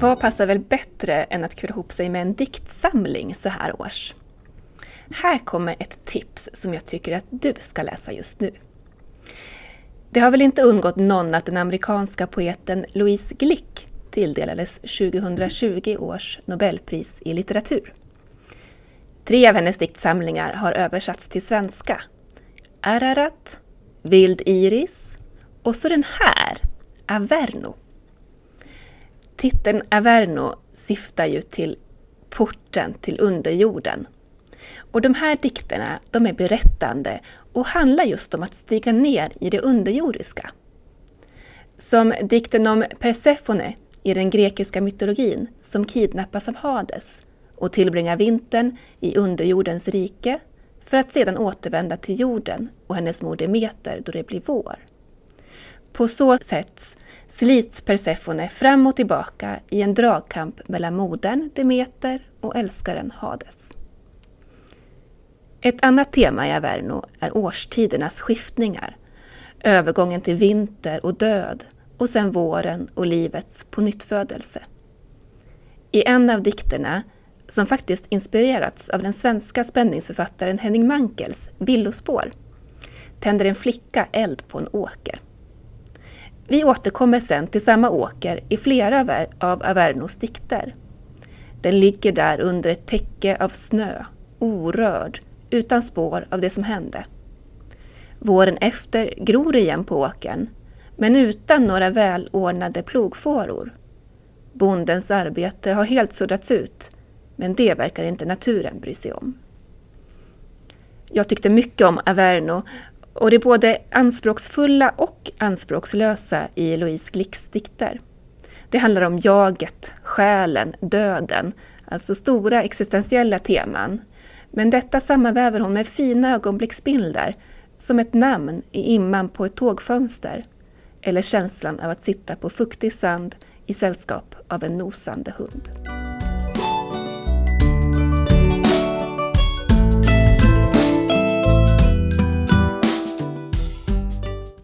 vad passar väl bättre än att kura ihop sig med en diktsamling så här års? Här kommer ett tips som jag tycker att du ska läsa just nu. Det har väl inte undgått någon att den amerikanska poeten Louise Glick tilldelades 2020 års Nobelpris i litteratur. Tre av hennes diktsamlingar har översatts till svenska. Ararat, Vild Iris och så den här, Averno. Titeln Averno syftar ju till porten till underjorden. Och de här dikterna, de är berättande och handlar just om att stiga ner i det underjordiska. Som dikten om Persefone i den grekiska mytologin som kidnappas av Hades och tillbringar vintern i underjordens rike för att sedan återvända till jorden och hennes mor Demeter då det blir vår. På så sätt slits Persefone fram och tillbaka i en dragkamp mellan modern Demeter och älskaren Hades. Ett annat tema i Averno är årstidernas skiftningar, övergången till vinter och död och sen våren och livets pånyttfödelse. I en av dikterna, som faktiskt inspirerats av den svenska spänningsförfattaren Henning Mankels Villospår, tänder en flicka eld på en åker. Vi återkommer sen till samma åker i flera av Avernos dikter. Den ligger där under ett täcke av snö, orörd, utan spår av det som hände. Våren efter gror det igen på åkern, men utan några välordnade plogfåror. Bondens arbete har helt suddats ut, men det verkar inte naturen bry sig om. Jag tyckte mycket om Averno och det är både anspråksfulla och anspråkslösa i Louise Glicks dikter. Det handlar om jaget, själen, döden, alltså stora existentiella teman. Men detta sammanväver hon med fina ögonblicksbilder, som ett namn i imman på ett tågfönster, eller känslan av att sitta på fuktig sand i sällskap av en nosande hund.